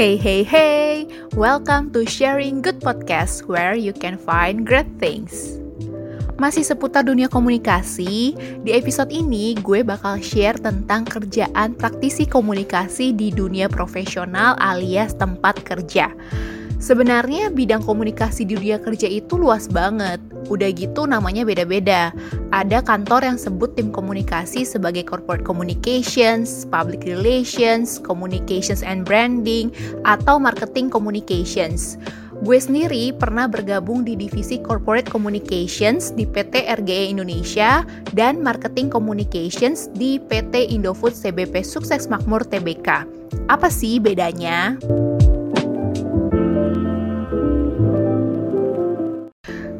Hey, hey, hey! Welcome to Sharing Good Podcast, where you can find great things. Masih seputar dunia komunikasi, di episode ini gue bakal share tentang kerjaan praktisi komunikasi di dunia profesional alias tempat kerja. Sebenarnya bidang komunikasi di dunia kerja itu luas banget. Udah gitu namanya beda-beda. Ada kantor yang sebut tim komunikasi sebagai corporate communications, public relations, communications and branding, atau marketing communications. Gue sendiri pernah bergabung di divisi Corporate Communications di PT RGE Indonesia dan Marketing Communications di PT Indofood CBP Sukses Makmur TBK. Apa sih bedanya?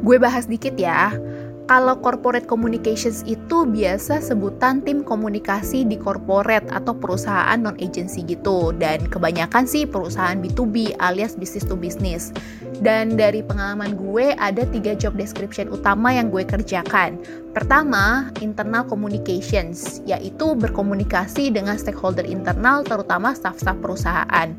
Gue bahas dikit ya. Kalau corporate communications itu biasa sebutan tim komunikasi di corporate atau perusahaan non-agency gitu. Dan kebanyakan sih perusahaan B2B alias business to business. Dan dari pengalaman gue ada tiga job description utama yang gue kerjakan. Pertama, internal communications, yaitu berkomunikasi dengan stakeholder internal terutama staff-staff perusahaan.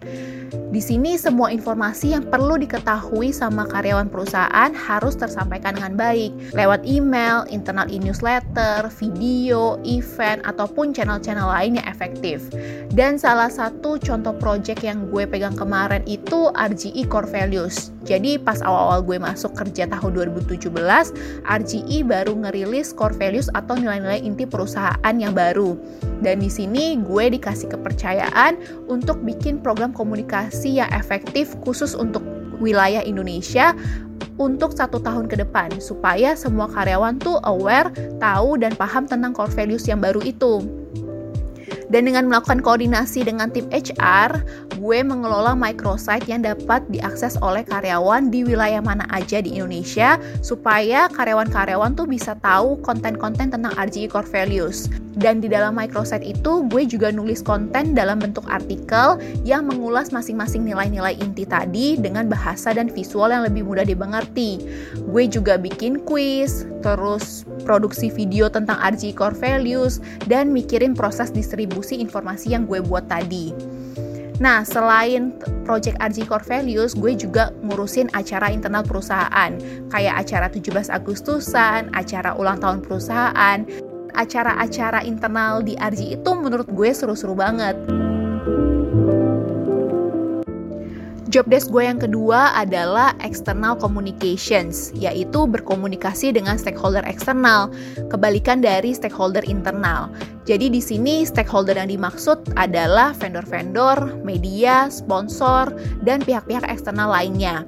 Di sini semua informasi yang perlu diketahui sama karyawan perusahaan harus tersampaikan dengan baik lewat email, internal e-newsletter, video, event, ataupun channel-channel lain yang efektif. Dan salah satu contoh project yang gue pegang kemarin itu RGE Core Values. Jadi pas awal-awal gue masuk kerja tahun 2017, RGE baru ngerilis Core Values atau nilai-nilai inti perusahaan yang baru. Dan di sini gue dikasih kepercayaan untuk bikin program komunikasi yang efektif khusus untuk wilayah Indonesia untuk satu tahun ke depan supaya semua karyawan tuh aware, tahu dan paham tentang core values yang baru itu. Dan dengan melakukan koordinasi dengan tim HR, gue mengelola microsite yang dapat diakses oleh karyawan di wilayah mana aja di Indonesia supaya karyawan-karyawan tuh bisa tahu konten-konten tentang RGE Core Values. Dan di dalam microsite itu gue juga nulis konten dalam bentuk artikel yang mengulas masing-masing nilai-nilai inti tadi dengan bahasa dan visual yang lebih mudah dimengerti. Gue juga bikin quiz, terus produksi video tentang RGE Core Values, dan mikirin proses distribusi informasi yang gue buat tadi. Nah, selain project RG Core Values, gue juga ngurusin acara internal perusahaan, kayak acara 17 Agustusan, acara ulang tahun perusahaan, acara-acara internal di RG itu menurut gue seru-seru banget. Job desk gue yang kedua adalah external communications, yaitu berkomunikasi dengan stakeholder eksternal, kebalikan dari stakeholder internal. Jadi di sini stakeholder yang dimaksud adalah vendor-vendor, media, sponsor, dan pihak-pihak eksternal lainnya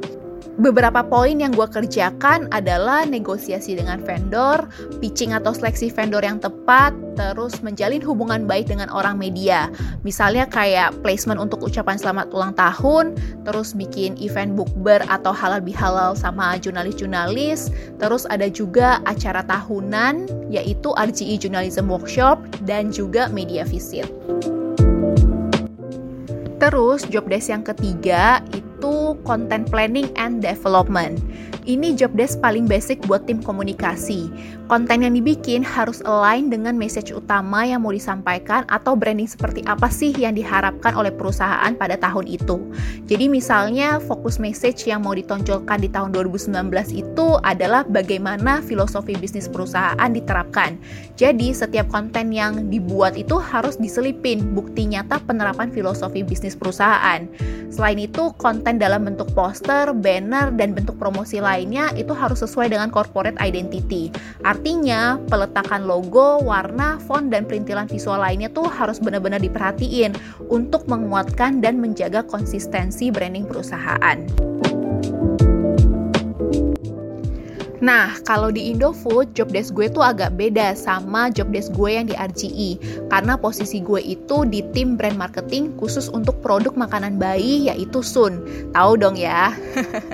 beberapa poin yang gue kerjakan adalah negosiasi dengan vendor, pitching atau seleksi vendor yang tepat, terus menjalin hubungan baik dengan orang media. Misalnya kayak placement untuk ucapan selamat ulang tahun, terus bikin event bookber atau halal bihalal sama jurnalis-jurnalis, terus ada juga acara tahunan yaitu RGE Journalism Workshop dan juga media visit. Terus job desk yang ketiga itu content planning and development. Ini job desk paling basic buat tim komunikasi. Konten yang dibikin harus align dengan message utama yang mau disampaikan atau branding seperti apa sih yang diharapkan oleh perusahaan pada tahun itu. Jadi misalnya fokus message yang mau ditonjolkan di tahun 2019 itu adalah bagaimana filosofi bisnis perusahaan diterapkan. Jadi setiap konten yang dibuat itu harus diselipin bukti nyata penerapan filosofi bisnis perusahaan. Selain itu, konten dalam bentuk poster, banner, dan bentuk promosi lainnya itu harus sesuai dengan corporate identity. Artinya, peletakan logo, warna, font, dan perintilan visual lainnya tuh harus benar-benar diperhatiin untuk menguatkan dan menjaga konsistensi branding perusahaan. Nah, kalau di Indofood, job desk gue tuh agak beda sama job desk gue yang di RGE. Karena posisi gue itu di tim brand marketing khusus untuk produk makanan bayi yaitu Sun. Tahu dong ya.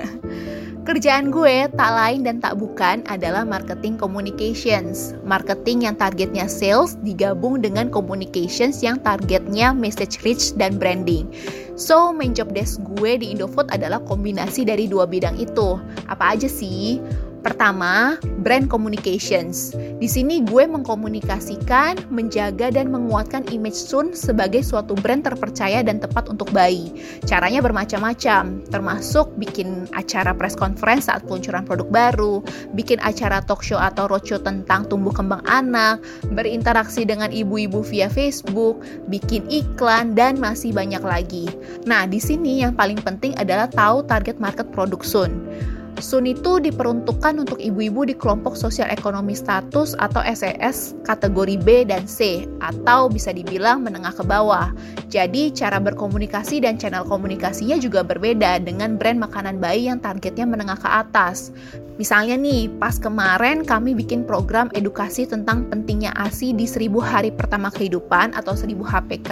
Kerjaan gue tak lain dan tak bukan adalah marketing communications. Marketing yang targetnya sales digabung dengan communications yang targetnya message reach dan branding. So, main job desk gue di Indofood adalah kombinasi dari dua bidang itu. Apa aja sih? Pertama, brand communications. Di sini gue mengkomunikasikan, menjaga dan menguatkan image Sun sebagai suatu brand terpercaya dan tepat untuk bayi. Caranya bermacam-macam, termasuk bikin acara press conference saat peluncuran produk baru, bikin acara talk show atau roadshow tentang tumbuh kembang anak, berinteraksi dengan ibu-ibu via Facebook, bikin iklan dan masih banyak lagi. Nah, di sini yang paling penting adalah tahu target market produk Sun. Sun itu diperuntukkan untuk ibu-ibu di kelompok sosial ekonomi status atau SES e kategori B dan C atau bisa dibilang menengah ke bawah. Jadi cara berkomunikasi dan channel komunikasinya juga berbeda dengan brand makanan bayi yang targetnya menengah ke atas. Misalnya nih, pas kemarin kami bikin program edukasi tentang pentingnya ASI di 1000 hari pertama kehidupan atau 1000 HPK,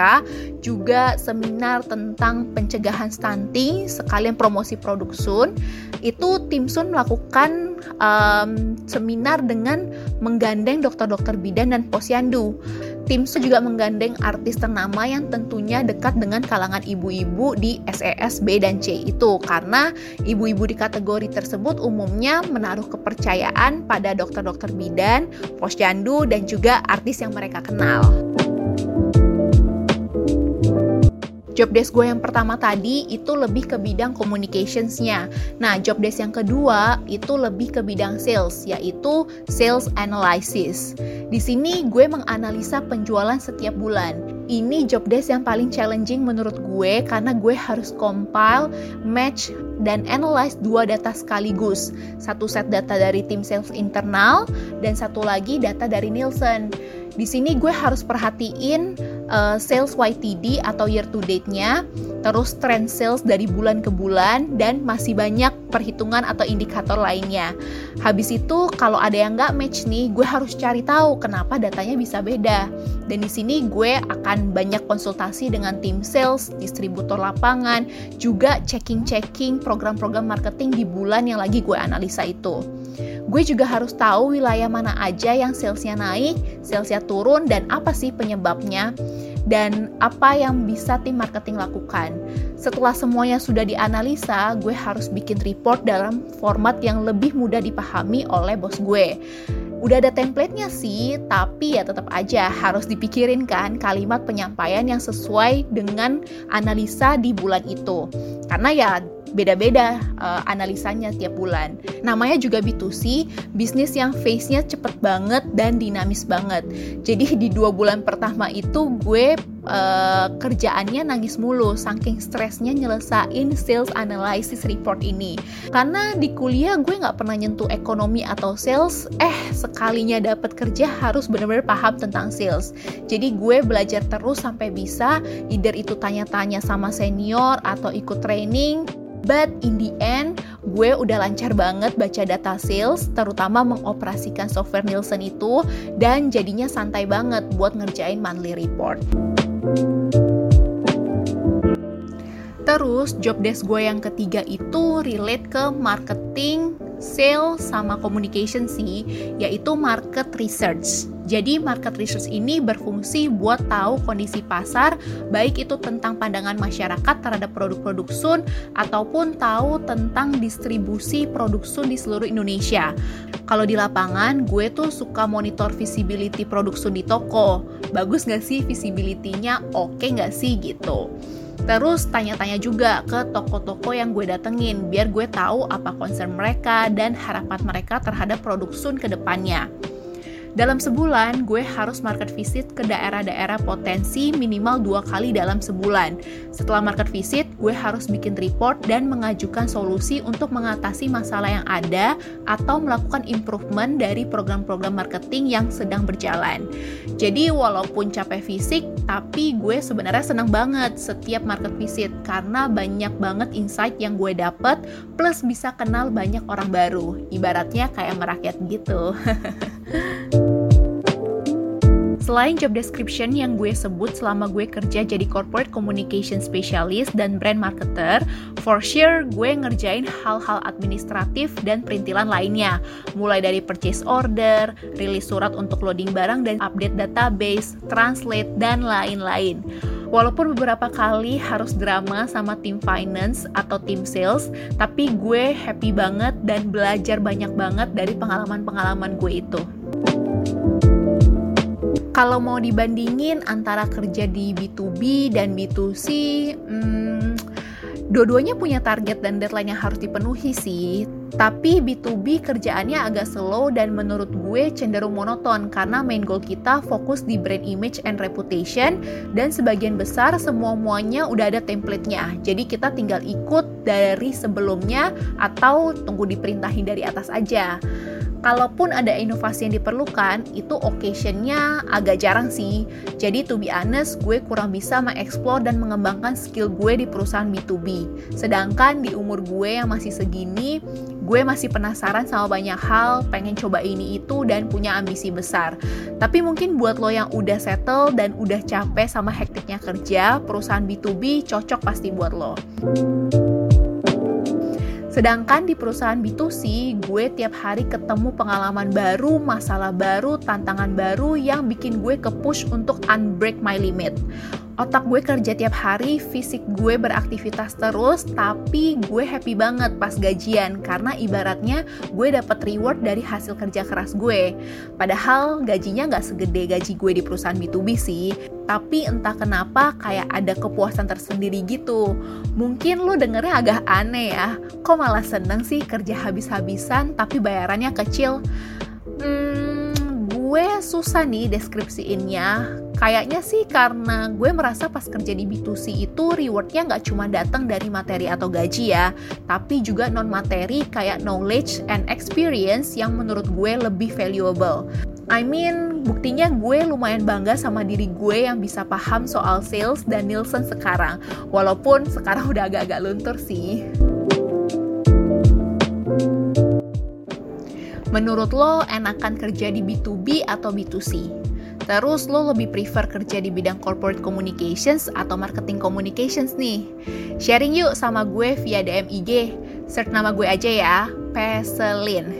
juga seminar tentang pencegahan stunting, sekalian promosi produk Sun. Itu tim Sun melakukan um, seminar dengan menggandeng dokter-dokter bidan dan posyandu. Tim Sun juga menggandeng artis ternama yang tentunya dekat dengan kalangan ibu-ibu di SES B dan C itu karena ibu-ibu di kategori tersebut umumnya menaruh kepercayaan pada dokter-dokter bidan, posyandu dan juga artis yang mereka kenal. Job desk gue yang pertama tadi itu lebih ke bidang communicationsnya. Nah, job desk yang kedua itu lebih ke bidang sales, yaitu sales analysis. Di sini gue menganalisa penjualan setiap bulan. Ini job desk yang paling challenging menurut gue karena gue harus compile, match, dan analyze dua data sekaligus. Satu set data dari tim sales internal dan satu lagi data dari Nielsen. Di sini gue harus perhatiin uh, sales YTD atau year to date-nya, terus trend sales dari bulan ke bulan dan masih banyak perhitungan atau indikator lainnya. Habis itu kalau ada yang nggak match nih, gue harus cari tahu kenapa datanya bisa beda. Dan di sini gue akan banyak konsultasi dengan tim sales, distributor lapangan, juga checking-checking program-program marketing di bulan yang lagi gue analisa itu. Gue juga harus tahu wilayah mana aja yang salesnya naik, salesnya turun, dan apa sih penyebabnya, dan apa yang bisa tim marketing lakukan. Setelah semuanya sudah dianalisa, gue harus bikin report dalam format yang lebih mudah dipahami oleh bos gue. Udah ada template-nya sih, tapi ya tetap aja harus dipikirin kan kalimat penyampaian yang sesuai dengan analisa di bulan itu. Karena ya beda-beda uh, analisanya tiap bulan. Namanya juga B2C, bisnis yang face-nya cepet banget dan dinamis banget. Jadi di dua bulan pertama itu gue uh, kerjaannya nangis mulu, saking stresnya nyelesain sales analysis report ini. Karena di kuliah gue nggak pernah nyentuh ekonomi atau sales, eh sekalinya dapat kerja harus benar-benar paham tentang sales. Jadi gue belajar terus sampai bisa, either itu tanya-tanya sama senior atau ikut training But in the end, gue udah lancar banget baca data sales, terutama mengoperasikan software Nielsen itu, dan jadinya santai banget buat ngerjain monthly report. Terus job desk gue yang ketiga itu relate ke marketing, sales, sama communication sih, yaitu market research. Jadi market research ini berfungsi buat tahu kondisi pasar, baik itu tentang pandangan masyarakat terhadap produk-produk Sun ataupun tahu tentang distribusi produk Sun di seluruh Indonesia. Kalau di lapangan, gue tuh suka monitor visibility produk Sun di toko. Bagus nggak sih visibility-nya? Oke nggak sih gitu. Terus tanya-tanya juga ke toko-toko yang gue datengin biar gue tahu apa concern mereka dan harapan mereka terhadap produk Sun ke depannya. Dalam sebulan, gue harus market visit ke daerah-daerah potensi minimal dua kali dalam sebulan. Setelah market visit, gue harus bikin report dan mengajukan solusi untuk mengatasi masalah yang ada atau melakukan improvement dari program-program marketing yang sedang berjalan. Jadi, walaupun capek fisik, tapi gue sebenarnya senang banget setiap market visit karena banyak banget insight yang gue dapet, plus bisa kenal banyak orang baru. Ibaratnya kayak merakyat gitu. Selain job description yang gue sebut selama gue kerja jadi corporate communication specialist dan brand marketer, for sure gue ngerjain hal-hal administratif dan perintilan lainnya, mulai dari purchase order, rilis surat untuk loading barang dan update database, translate, dan lain-lain. Walaupun beberapa kali harus drama sama tim finance atau tim sales, tapi gue happy banget dan belajar banyak banget dari pengalaman-pengalaman gue itu. Kalau mau dibandingin antara kerja di B2B dan B2C, hmm, dua-duanya punya target dan deadline yang harus dipenuhi sih. Tapi B2B kerjaannya agak slow dan menurut gue cenderung monoton karena main goal kita fokus di brand image and reputation dan sebagian besar semua-muanya udah ada template-nya. Jadi kita tinggal ikut dari sebelumnya atau tunggu diperintahin dari atas aja kalaupun ada inovasi yang diperlukan, itu occasionnya agak jarang sih. Jadi to be honest, gue kurang bisa mengeksplor dan mengembangkan skill gue di perusahaan B2B. Sedangkan di umur gue yang masih segini, gue masih penasaran sama banyak hal, pengen coba ini itu dan punya ambisi besar. Tapi mungkin buat lo yang udah settle dan udah capek sama hektiknya kerja, perusahaan B2B cocok pasti buat lo. Sedangkan di perusahaan B2C, gue tiap hari ketemu pengalaman baru, masalah baru, tantangan baru yang bikin gue ke-push untuk unbreak my limit otak gue kerja tiap hari, fisik gue beraktivitas terus, tapi gue happy banget pas gajian karena ibaratnya gue dapat reward dari hasil kerja keras gue. Padahal gajinya nggak segede gaji gue di perusahaan B2B sih, tapi entah kenapa kayak ada kepuasan tersendiri gitu. Mungkin lo dengernya agak aneh ya, kok malah seneng sih kerja habis-habisan tapi bayarannya kecil? Hmm, gue susah nih deskripsiinnya Kayaknya sih karena gue merasa pas kerja di B2C itu rewardnya nggak cuma datang dari materi atau gaji ya, tapi juga non materi kayak knowledge and experience yang menurut gue lebih valuable. I mean, buktinya gue lumayan bangga sama diri gue yang bisa paham soal sales dan Nielsen sekarang, walaupun sekarang udah agak-agak luntur sih. Menurut lo enakan kerja di B2B atau B2C? Terus lo lebih prefer kerja di bidang corporate communications atau marketing communications nih? Sharing yuk sama gue via DM IG. Search nama gue aja ya, Peselin.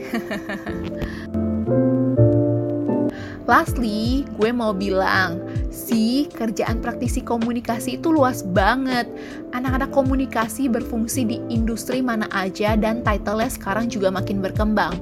Lastly, gue mau bilang, sih kerjaan praktisi komunikasi itu luas banget. Anak-anak komunikasi berfungsi di industri mana aja dan title-nya sekarang juga makin berkembang.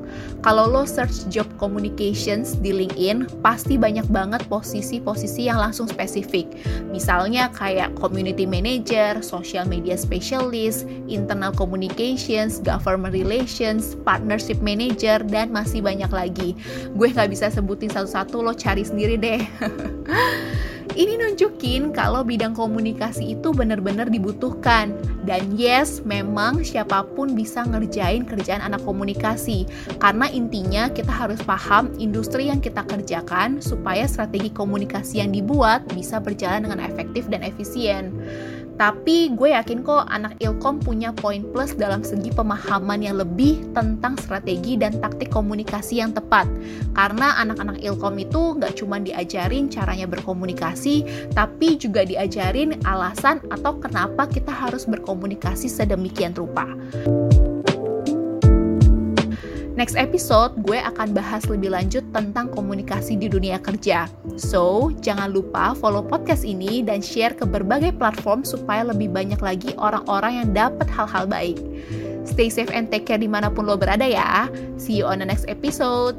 Kalau lo search job communications di LinkedIn, pasti banyak banget posisi-posisi yang langsung spesifik. Misalnya kayak community manager, social media specialist, internal communications, government relations, partnership manager, dan masih banyak lagi. Gue nggak bisa sebutin satu-satu lo cari sendiri deh. Ini nunjukin kalau bidang komunikasi itu benar-benar dibutuhkan. Dan yes, memang siapa pun bisa ngerjain kerjaan anak komunikasi. Karena intinya kita harus paham industri yang kita kerjakan supaya strategi komunikasi yang dibuat bisa berjalan dengan efektif dan efisien. Tapi gue yakin kok anak Ilkom punya poin plus dalam segi pemahaman yang lebih tentang strategi dan taktik komunikasi yang tepat. Karena anak-anak Ilkom itu nggak cuma diajarin caranya berkomunikasi, tapi juga diajarin alasan atau kenapa kita harus berkomunikasi sedemikian rupa. Next episode, gue akan bahas lebih lanjut tentang komunikasi di dunia kerja. So, jangan lupa follow podcast ini dan share ke berbagai platform supaya lebih banyak lagi orang-orang yang dapat hal-hal baik. Stay safe and take care di mana pun lo berada ya. See you on the next episode.